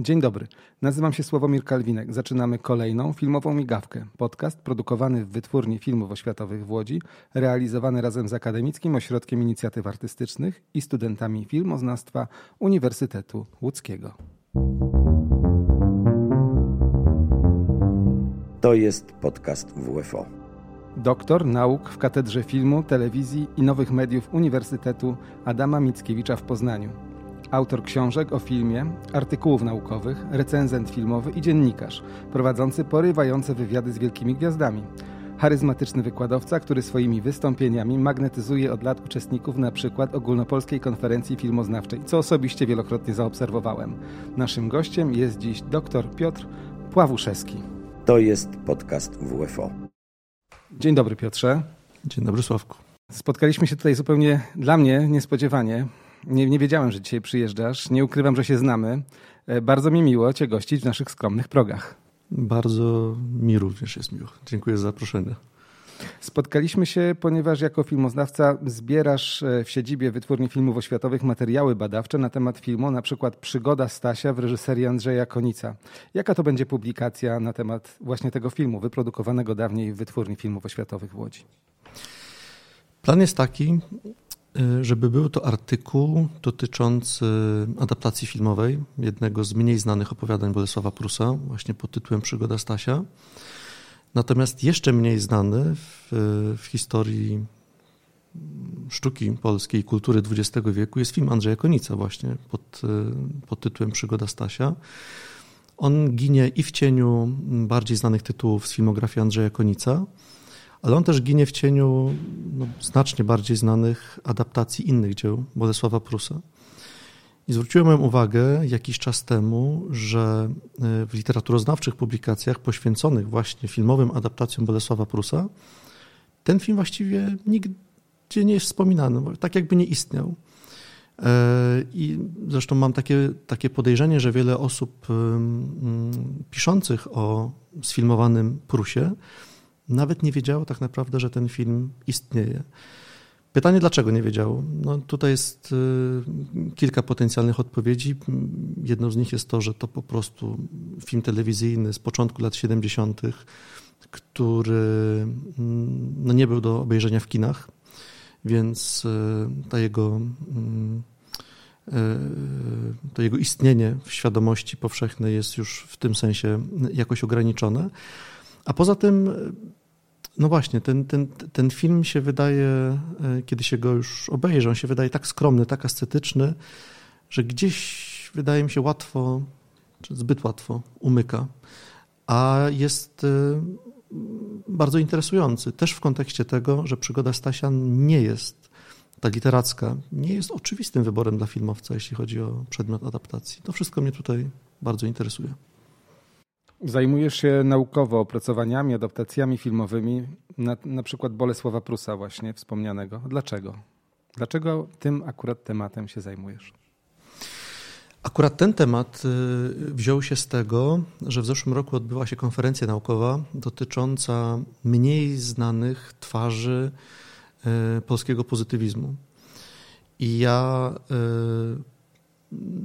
Dzień dobry, nazywam się Sławomir Kalwinek. Zaczynamy kolejną filmową migawkę. Podcast produkowany w Wytwórni Filmów Oświatowych w Łodzi, realizowany razem z Akademickim Ośrodkiem Inicjatyw Artystycznych i studentami filmoznawstwa Uniwersytetu Łódzkiego. To jest podcast WFO. Doktor nauk w Katedrze Filmu, Telewizji i Nowych Mediów Uniwersytetu Adama Mickiewicza w Poznaniu. Autor książek o filmie, artykułów naukowych, recenzent filmowy i dziennikarz, prowadzący porywające wywiady z wielkimi gwiazdami. Charyzmatyczny wykładowca, który swoimi wystąpieniami magnetyzuje od lat uczestników na przykład ogólnopolskiej konferencji filmoznawczej, co osobiście wielokrotnie zaobserwowałem. Naszym gościem jest dziś dr Piotr Pławuszewski. To jest podcast WFO. Dzień dobry Piotrze. Dzień dobry Sławku. Spotkaliśmy się tutaj zupełnie dla mnie niespodziewanie. Nie, nie wiedziałem, że dzisiaj przyjeżdżasz. Nie ukrywam, że się znamy. E, bardzo mi miło Cię gościć w naszych skromnych progach. Bardzo mi również jest miło. Dziękuję za zaproszenie. Spotkaliśmy się, ponieważ jako filmoznawca zbierasz e, w siedzibie Wytwórni Filmów Oświatowych materiały badawcze na temat filmu, na przykład Przygoda Stasia w reżyserii Andrzeja Konica. Jaka to będzie publikacja na temat właśnie tego filmu, wyprodukowanego dawniej w Wytwórni Filmów Oświatowych w Łodzi? Plan jest taki, żeby był to artykuł dotyczący adaptacji filmowej jednego z mniej znanych opowiadań Bolesława Prusa, właśnie pod tytułem Przygoda Stasia. Natomiast jeszcze mniej znany w, w historii sztuki polskiej, kultury XX wieku jest film Andrzeja Konica właśnie pod, pod tytułem Przygoda Stasia. On ginie i w cieniu bardziej znanych tytułów z filmografii Andrzeja Konica, ale on też ginie w cieniu no, znacznie bardziej znanych adaptacji innych dzieł Bolesława Prusa. I zwróciłem uwagę jakiś czas temu, że e, w literaturoznawczych publikacjach poświęconych właśnie filmowym adaptacjom Bolesława Prusa, ten film właściwie nigdzie nie jest wspominany, tak jakby nie istniał. E, I zresztą mam takie, takie podejrzenie, że wiele osób piszących o sfilmowanym Prusie nawet nie wiedziało tak naprawdę, że ten film istnieje. Pytanie, dlaczego nie wiedział? No, tutaj jest y, kilka potencjalnych odpowiedzi. Jedną z nich jest to, że to po prostu film telewizyjny z początku lat 70., który mm, no, nie był do obejrzenia w kinach, więc y, ta jego, mm, y, to jego istnienie w świadomości powszechnej jest już w tym sensie jakoś ograniczone. A poza tym no właśnie, ten, ten, ten film się wydaje, e, kiedy się go już obejrzy, on się wydaje tak skromny, tak ascetyczny, że gdzieś wydaje mi się łatwo, czy zbyt łatwo umyka. A jest e, bardzo interesujący, też w kontekście tego, że przygoda Stasia nie jest, ta literacka, nie jest oczywistym wyborem dla filmowca, jeśli chodzi o przedmiot adaptacji. To wszystko mnie tutaj bardzo interesuje. Zajmujesz się naukowo opracowaniami, adaptacjami filmowymi, na, na przykład Bolesława Prusa właśnie wspomnianego. Dlaczego? Dlaczego tym akurat tematem się zajmujesz? Akurat ten temat y, wziął się z tego, że w zeszłym roku odbyła się konferencja naukowa dotycząca mniej znanych twarzy y, polskiego pozytywizmu. I ja y,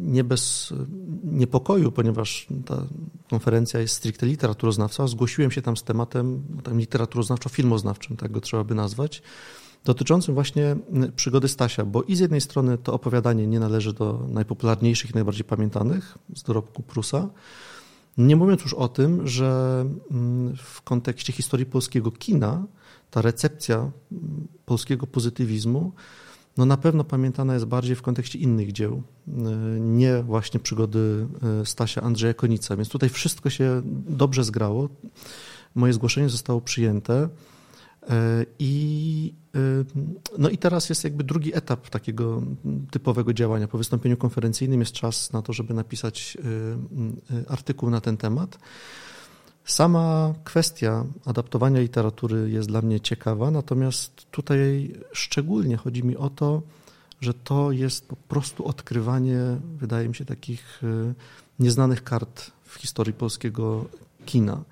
nie bez niepokoju, ponieważ ta konferencja jest stricte literaturoznawca, zgłosiłem się tam z tematem tam literaturoznawczo-filmoznawczym, tak go trzeba by nazwać, dotyczącym właśnie przygody Stasia, bo i z jednej strony to opowiadanie nie należy do najpopularniejszych i najbardziej pamiętanych z dorobku Prusa, nie mówiąc już o tym, że w kontekście historii polskiego kina ta recepcja polskiego pozytywizmu no na pewno pamiętana jest bardziej w kontekście innych dzieł, e, nie właśnie przygody e, Stasia Andrzeja Konica. Więc tutaj wszystko się dobrze zgrało. Moje zgłoszenie zostało przyjęte. E, I, no i teraz jest jakby drugi etap takiego typowego działania. Po wystąpieniu konferencyjnym jest czas na to, żeby napisać artykuł na ten temat. Sama kwestia adaptowania literatury jest dla mnie ciekawa, natomiast tutaj szczególnie chodzi mi o to, że to jest po prostu odkrywanie, wydaje mi się, takich e, nieznanych kart w historii polskiego kina.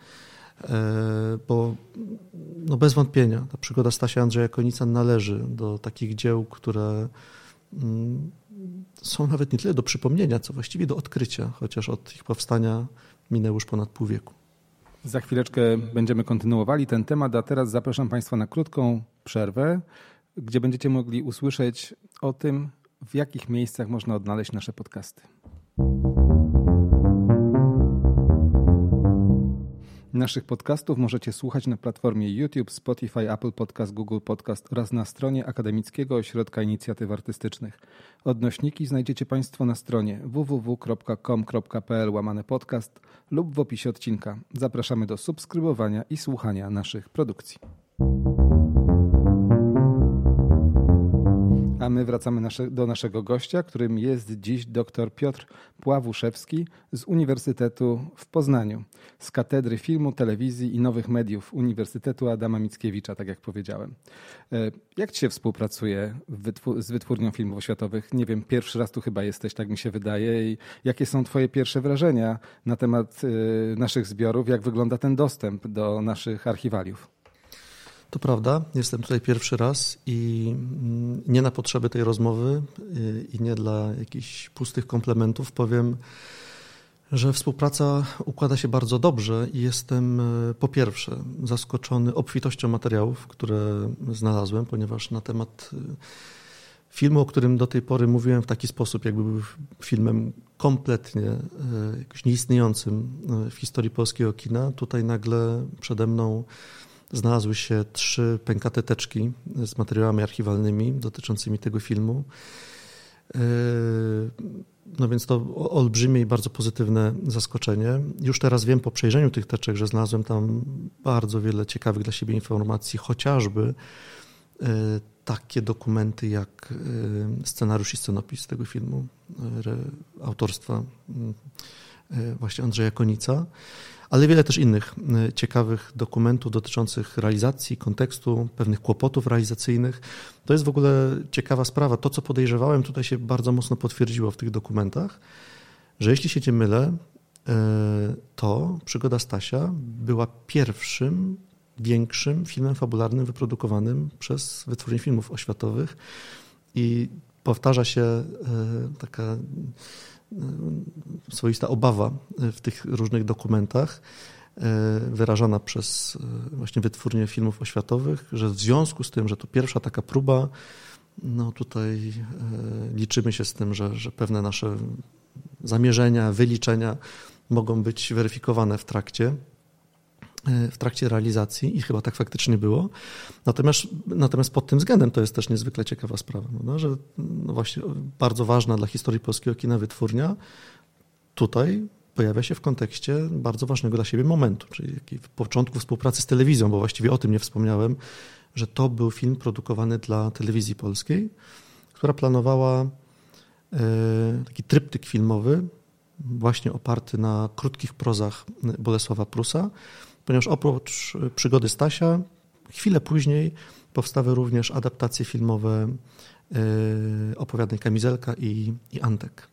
E, bo no bez wątpienia ta przygoda Stasia Andrzeja Konica należy do takich dzieł, które mm, są nawet nie tyle do przypomnienia, co właściwie do odkrycia, chociaż od ich powstania minęło już ponad pół wieku. Za chwileczkę będziemy kontynuowali ten temat, a teraz zapraszam Państwa na krótką przerwę, gdzie będziecie mogli usłyszeć o tym, w jakich miejscach można odnaleźć nasze podcasty. Naszych podcastów możecie słuchać na platformie YouTube, Spotify, Apple Podcast, Google Podcast oraz na stronie Akademickiego Ośrodka Inicjatyw Artystycznych. Odnośniki znajdziecie Państwo na stronie www.com.pl łamane podcast lub w opisie odcinka. Zapraszamy do subskrybowania i słuchania naszych produkcji. A my wracamy nasze, do naszego gościa, którym jest dziś dr Piotr Pławuszewski z Uniwersytetu w Poznaniu, z Katedry Filmu, Telewizji i Nowych Mediów Uniwersytetu Adama Mickiewicza, tak jak powiedziałem. E, jak ci się współpracuje z Wytwórnią Filmów Oświatowych? Nie wiem, pierwszy raz tu chyba jesteś, tak mi się wydaje. I jakie są twoje pierwsze wrażenia na temat e, naszych zbiorów? Jak wygląda ten dostęp do naszych archiwaliów? To prawda, jestem tutaj pierwszy raz i mm, nie na potrzeby tej rozmowy y, i nie dla jakichś pustych komplementów. Powiem, że współpraca układa się bardzo dobrze i jestem y, po pierwsze zaskoczony obfitością materiałów, które znalazłem, ponieważ na temat y, filmu, o którym do tej pory mówiłem w taki sposób, jakby był filmem kompletnie jakoś nieistniejącym w historii polskiego kina, tutaj nagle przede mną znalazły się trzy pękate teczki z materiałami archiwalnymi dotyczącymi tego filmu. E, no więc to olbrzymie i bardzo pozytywne zaskoczenie. Już teraz wiem po przejrzeniu tych teczek, że znalazłem tam bardzo wiele ciekawych dla siebie informacji, chociażby e, takie dokumenty jak e, scenariusz i scenopis tego filmu autorstwa właśnie Andrzeja Konica ale wiele też innych y, ciekawych dokumentów dotyczących realizacji, kontekstu, pewnych kłopotów realizacyjnych. To jest w ogóle ciekawa sprawa. To, co podejrzewałem, tutaj się bardzo mocno potwierdziło w tych dokumentach, że jeśli się nie mylę, y, to Przygoda Stasia była pierwszym większym filmem fabularnym wyprodukowanym przez wytwórnię filmów oświatowych i powtarza się y, taka swoista obawa w tych różnych dokumentach e, wyrażana przez e, właśnie wytwórnię filmów oświatowych, że w związku z tym, że to pierwsza taka próba, no tutaj e, liczymy się z tym, że, że pewne nasze zamierzenia, wyliczenia mogą być weryfikowane w trakcie w trakcie realizacji i chyba tak faktycznie było. Natomiast, natomiast pod tym względem to jest też niezwykle ciekawa sprawa, no, że no właśnie bardzo ważna dla historii polskiego kina wytwórnia tutaj pojawia się w kontekście bardzo ważnego dla siebie momentu, czyli początku współpracy z telewizją, bo właściwie o tym nie wspomniałem, że to był film produkowany dla telewizji polskiej, która planowała e, taki tryptyk filmowy, właśnie oparty na krótkich prozach Bolesława Prusa, ponieważ oprócz przygody Stasia, chwilę później powstały również adaptacje filmowe e, opowiadań Kamizelka i, i Antek.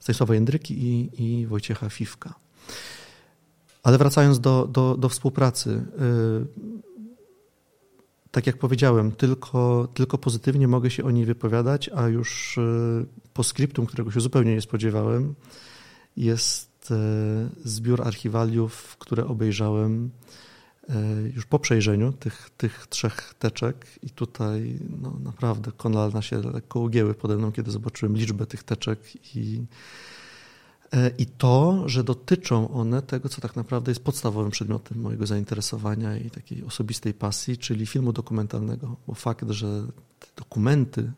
Stanisława Jędryki i, i Wojciecha Fifka. Ale wracając do, do, do współpracy, e, tak jak powiedziałem, tylko, tylko pozytywnie mogę się o niej wypowiadać, a już po skryptum, którego się zupełnie nie spodziewałem, jest E, zbiór archiwaliów, które obejrzałem e, już po przejrzeniu tych, tych trzech teczek i tutaj no, naprawdę konalna się lekko ugięły pode mną, kiedy zobaczyłem liczbę tych teczek i, e, i to, że dotyczą one tego, co tak naprawdę jest podstawowym przedmiotem mojego zainteresowania i takiej osobistej pasji, czyli filmu dokumentalnego, bo fakt, że te dokumenty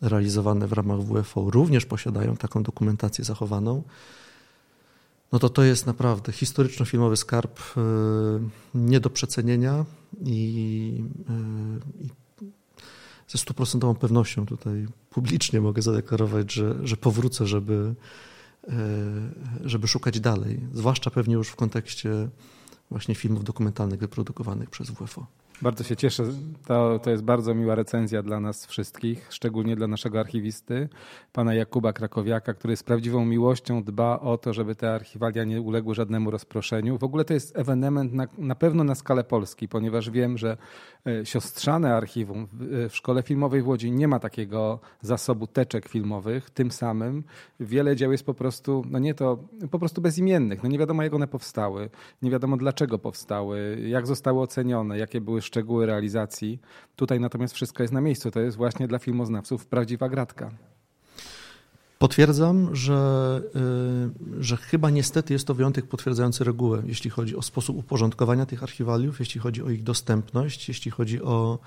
realizowane w ramach WFO również posiadają taką dokumentację zachowaną, no to to jest naprawdę historyczno-filmowy skarb e, nie do przecenienia i, e, i ze stuprocentową pewnością tutaj publicznie mogę zadeklarować, że, że powrócę, żeby, e, żeby szukać dalej, zwłaszcza pewnie już w kontekście właśnie filmów dokumentalnych wyprodukowanych przez WFO. Bardzo się cieszę. To, to jest bardzo miła recenzja dla nas wszystkich, szczególnie dla naszego archiwisty, pana Jakuba Krakowiaka, który z prawdziwą miłością dba o to, żeby te archiwalia nie uległy żadnemu rozproszeniu. W ogóle to jest ewenement na, na pewno na skalę Polski, ponieważ wiem, że e, siostrzane archiwum w, w Szkole Filmowej w Łodzi nie ma takiego zasobu teczek filmowych. Tym samym wiele dzieł jest po prostu, no nie to, po prostu bezimiennych. No nie wiadomo, jak one powstały, nie wiadomo dlaczego powstały, jak zostały ocenione, jakie były szczegóły realizacji. Tutaj natomiast wszystko jest na miejscu. To jest właśnie dla filmoznawców prawdziwa gratka. Potwierdzam, że, y, że chyba niestety jest to wyjątek potwierdzający regułę, jeśli chodzi o sposób uporządkowania tych archiwaliów, jeśli chodzi o ich dostępność, jeśli chodzi o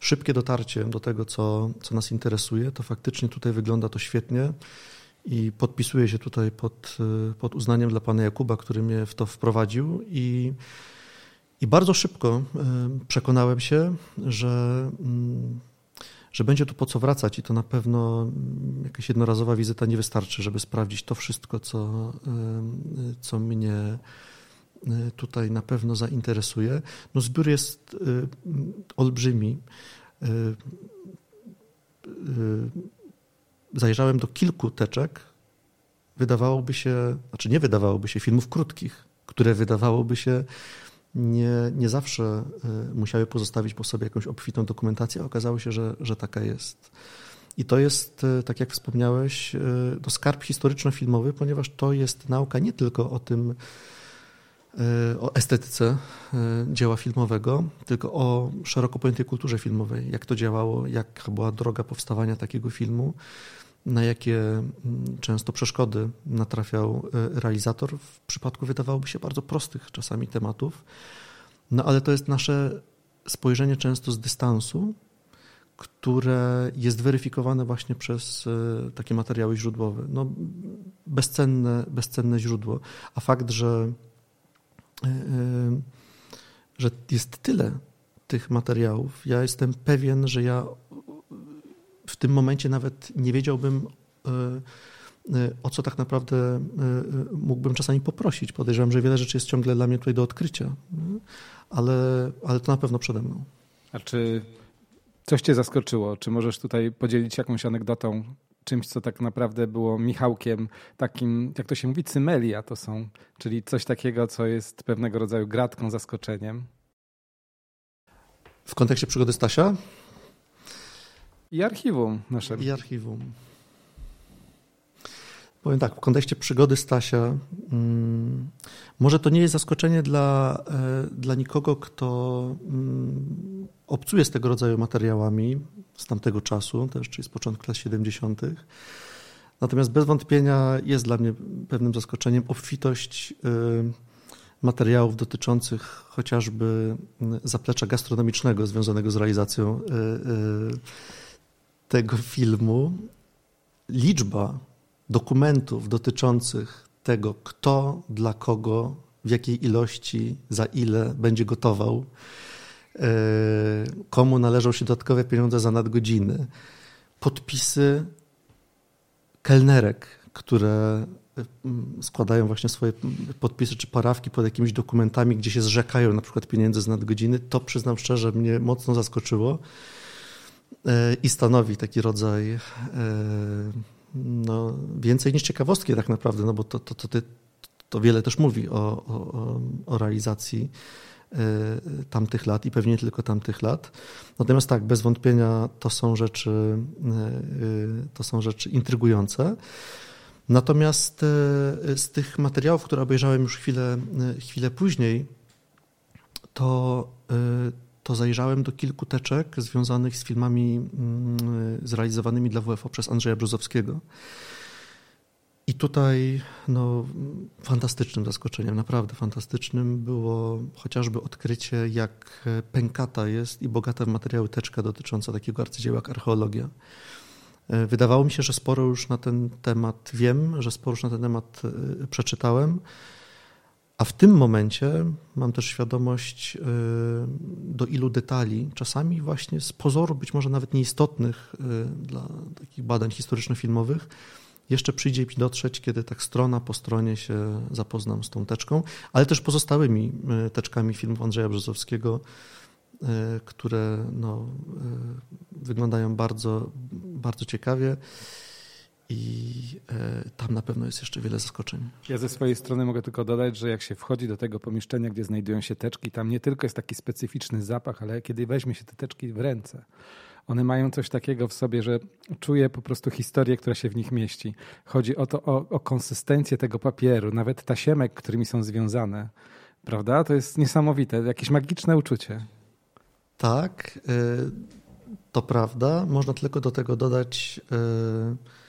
szybkie dotarcie do tego, co, co nas interesuje, to faktycznie tutaj wygląda to świetnie i podpisuję się tutaj pod, y, pod uznaniem dla pana Jakuba, który mnie w to wprowadził i i bardzo szybko y, przekonałem się, że, mm, że będzie tu po co wracać i to na pewno mm, jakaś jednorazowa wizyta nie wystarczy, żeby sprawdzić to wszystko, co, y, co mnie tutaj na pewno zainteresuje. No zbiór jest olbrzymi. Zajrzałem do kilku teczek. Wydawałoby się, znaczy nie wydawałoby się filmów krótkich, które wydawałoby się nie, nie zawsze e, musiały pozostawić po sobie jakąś obfitą dokumentację, a okazało się, że, że taka jest. I to jest, e, tak jak wspomniałeś, to e, skarb historyczno-filmowy, ponieważ to jest nauka nie tylko o tym, o estetyce dzieła filmowego, tylko o szeroko pojętej kulturze filmowej, jak to działało, jaka była droga powstawania takiego filmu, na jakie mm, często przeszkody natrafiał e, realizator w przypadku wydawałoby się bardzo prostych czasami tematów. No ale to jest nasze spojrzenie często z dystansu, które jest weryfikowane właśnie przez e, takie materiały źródłowe. No, bezcenne, bezcenne źródło. A fakt, że, e, że jest tyle tych materiałów, ja jestem pewien, że ja tym momencie nawet nie wiedziałbym, e, e, o co tak naprawdę e, mógłbym czasami poprosić. Podejrzewam, że wiele rzeczy jest ciągle dla mnie tutaj do odkrycia, ale, ale to na pewno przede mną. A czy coś Cię zaskoczyło? Czy możesz tutaj podzielić jakąś anegdotą, czymś, co tak naprawdę było Michałkiem, takim, jak to się mówi, cymelia to są, czyli coś takiego, co jest pewnego rodzaju gratką, zaskoczeniem? W kontekście przygody Stasia? I archiwum nasze. I archiwum. Powiem tak, w kontekście przygody Stasia, hmm, może to nie jest zaskoczenie dla, e, dla nikogo, kto hmm, obcuje z tego rodzaju materiałami z tamtego czasu, też czyli z początku lat 70. Natomiast bez wątpienia jest dla mnie pewnym zaskoczeniem obfitość e, materiałów dotyczących chociażby zaplecza gastronomicznego związanego z realizacją e, tego filmu liczba dokumentów dotyczących tego, kto, dla kogo, w jakiej ilości, za ile będzie gotował, e, komu należą się dodatkowe pieniądze za nadgodziny, podpisy kelnerek, które mm, składają właśnie swoje podpisy czy parawki pod jakimiś dokumentami, gdzie się zrzekają na przykład pieniędzy z nadgodziny, to przyznam szczerze, mnie mocno zaskoczyło. E, i stanowi taki rodzaj e, no, więcej niż ciekawostki tak naprawdę, no bo to, to, to, to wiele też mówi o, o, o realizacji e, tamtych lat i pewnie nie tylko tamtych lat. Natomiast tak, bez wątpienia to są rzeczy, to są rzeczy intrygujące. Natomiast z tych materiałów, które obejrzałem już chwilę, chwilę później, to to zajrzałem do kilku teczek związanych z filmami mm, zrealizowanymi dla WFO przez Andrzeja Brzozowskiego. I tutaj no, fantastycznym zaskoczeniem, naprawdę fantastycznym było chociażby odkrycie, jak pękata jest i bogata w materiały teczka dotycząca takiego arcydzieła jak archeologia. E, wydawało mi się, że sporo już na ten temat wiem, że sporo już na ten temat e, przeczytałem. A w tym momencie mam też świadomość, y, do ilu detali, czasami właśnie z pozoru być może nawet nieistotnych y, dla takich badań historyczno-filmowych, jeszcze przyjdzie mi dotrzeć, kiedy tak strona po stronie się zapoznam z tą teczką, ale też pozostałymi y, teczkami filmów Andrzeja Brzozowskiego, które no, wyglądają bardzo, bardzo ciekawie i tam na pewno jest jeszcze wiele zaskoczeń. Ja ze swojej strony mogę tylko dodać, że jak się wchodzi do tego pomieszczenia, gdzie znajdują się teczki, tam nie tylko jest taki specyficzny zapach, ale kiedy weźmie się te teczki w ręce, one mają coś takiego w sobie, że czuję po prostu historię, która się w nich mieści. Chodzi o to, o, o konsystencję tego papieru, nawet tasiemek, którymi są związane. Prawda? To jest niesamowite, jakieś magiczne uczucie. Tak, y, to prawda. Można tylko do tego dodać y, y,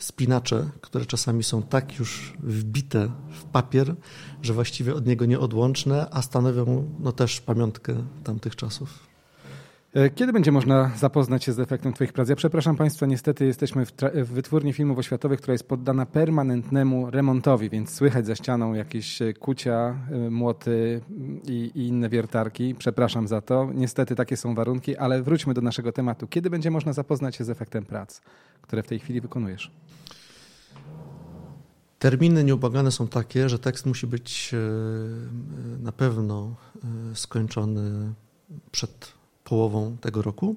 spinacze, które czasami są tak już wbite w papier, że właściwie od niego nieodłączne, a stanowią no, też pamiątkę tamtych czasów. E, kiedy będzie można zapoznać się z efektem Twoich prac? Ja przepraszam Państwa, niestety jesteśmy w, w, wytwórni filmów oświatowych, która jest poddana permanentnemu remontowi, więc słychać za ścianą jakieś e, kucia, e, młoty i, i, inne wiertarki. Przepraszam za to. Niestety takie są warunki, ale wróćmy do naszego tematu. Kiedy będzie można zapoznać się z efektem prac, które w tej chwili wykonujesz? Terminy nieubłagane są takie, że tekst musi być na pewno skończony przed połową tego roku.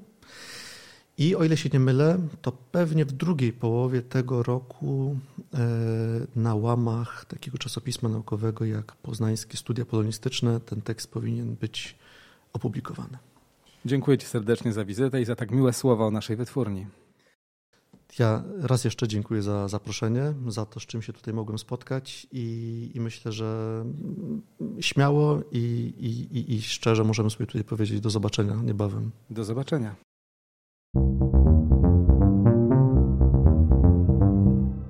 I o ile się nie mylę, to pewnie w drugiej połowie tego roku e, na łamach takiego czasopisma naukowego jak Poznańskie Studia Polonistyczne ten tekst powinien być opublikowany. Dziękuję Ci serdecznie za wizytę i za tak miłe słowa o naszej wytwórni. Ja raz jeszcze dziękuję za zaproszenie, za to, z czym się tutaj mogłem spotkać i, i myślę, że śmiało i, i, i szczerze możemy sobie tutaj powiedzieć do zobaczenia niebawem. Do zobaczenia.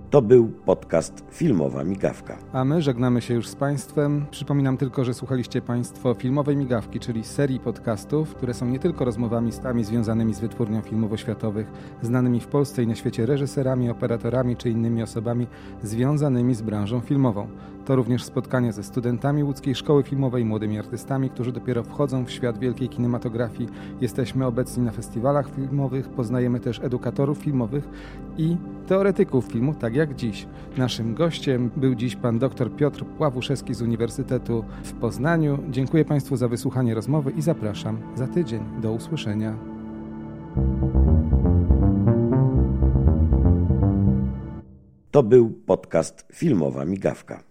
To był podcast Filmowa Migawka. A my żegnamy się już z Państwem. Przypominam tylko, że słuchaliście Państwo Filmowej Migawki, czyli serii podcastów, które są nie tylko rozmowami z tami związanymi z wytwórnią filmów oświatowych, znanymi w Polsce i na świecie reżyserami, operatorami czy innymi osobami związanymi z branżą filmową. To również spotkania ze studentami łódzkiej szkoły filmowej, młodymi artystami, którzy dopiero wchodzą w świat wielkiej kinematografii. Jesteśmy obecni na festiwalach filmowych, poznajemy też edukatorów filmowych i teoretyków filmu, tak jak dziś. Naszym gościem był dziś pan dr Piotr Pławuszewski z Uniwersytetu w Poznaniu. Dziękuję Państwu za wysłuchanie rozmowy i zapraszam za tydzień. Do usłyszenia. To był podcast Filmowa Migawka.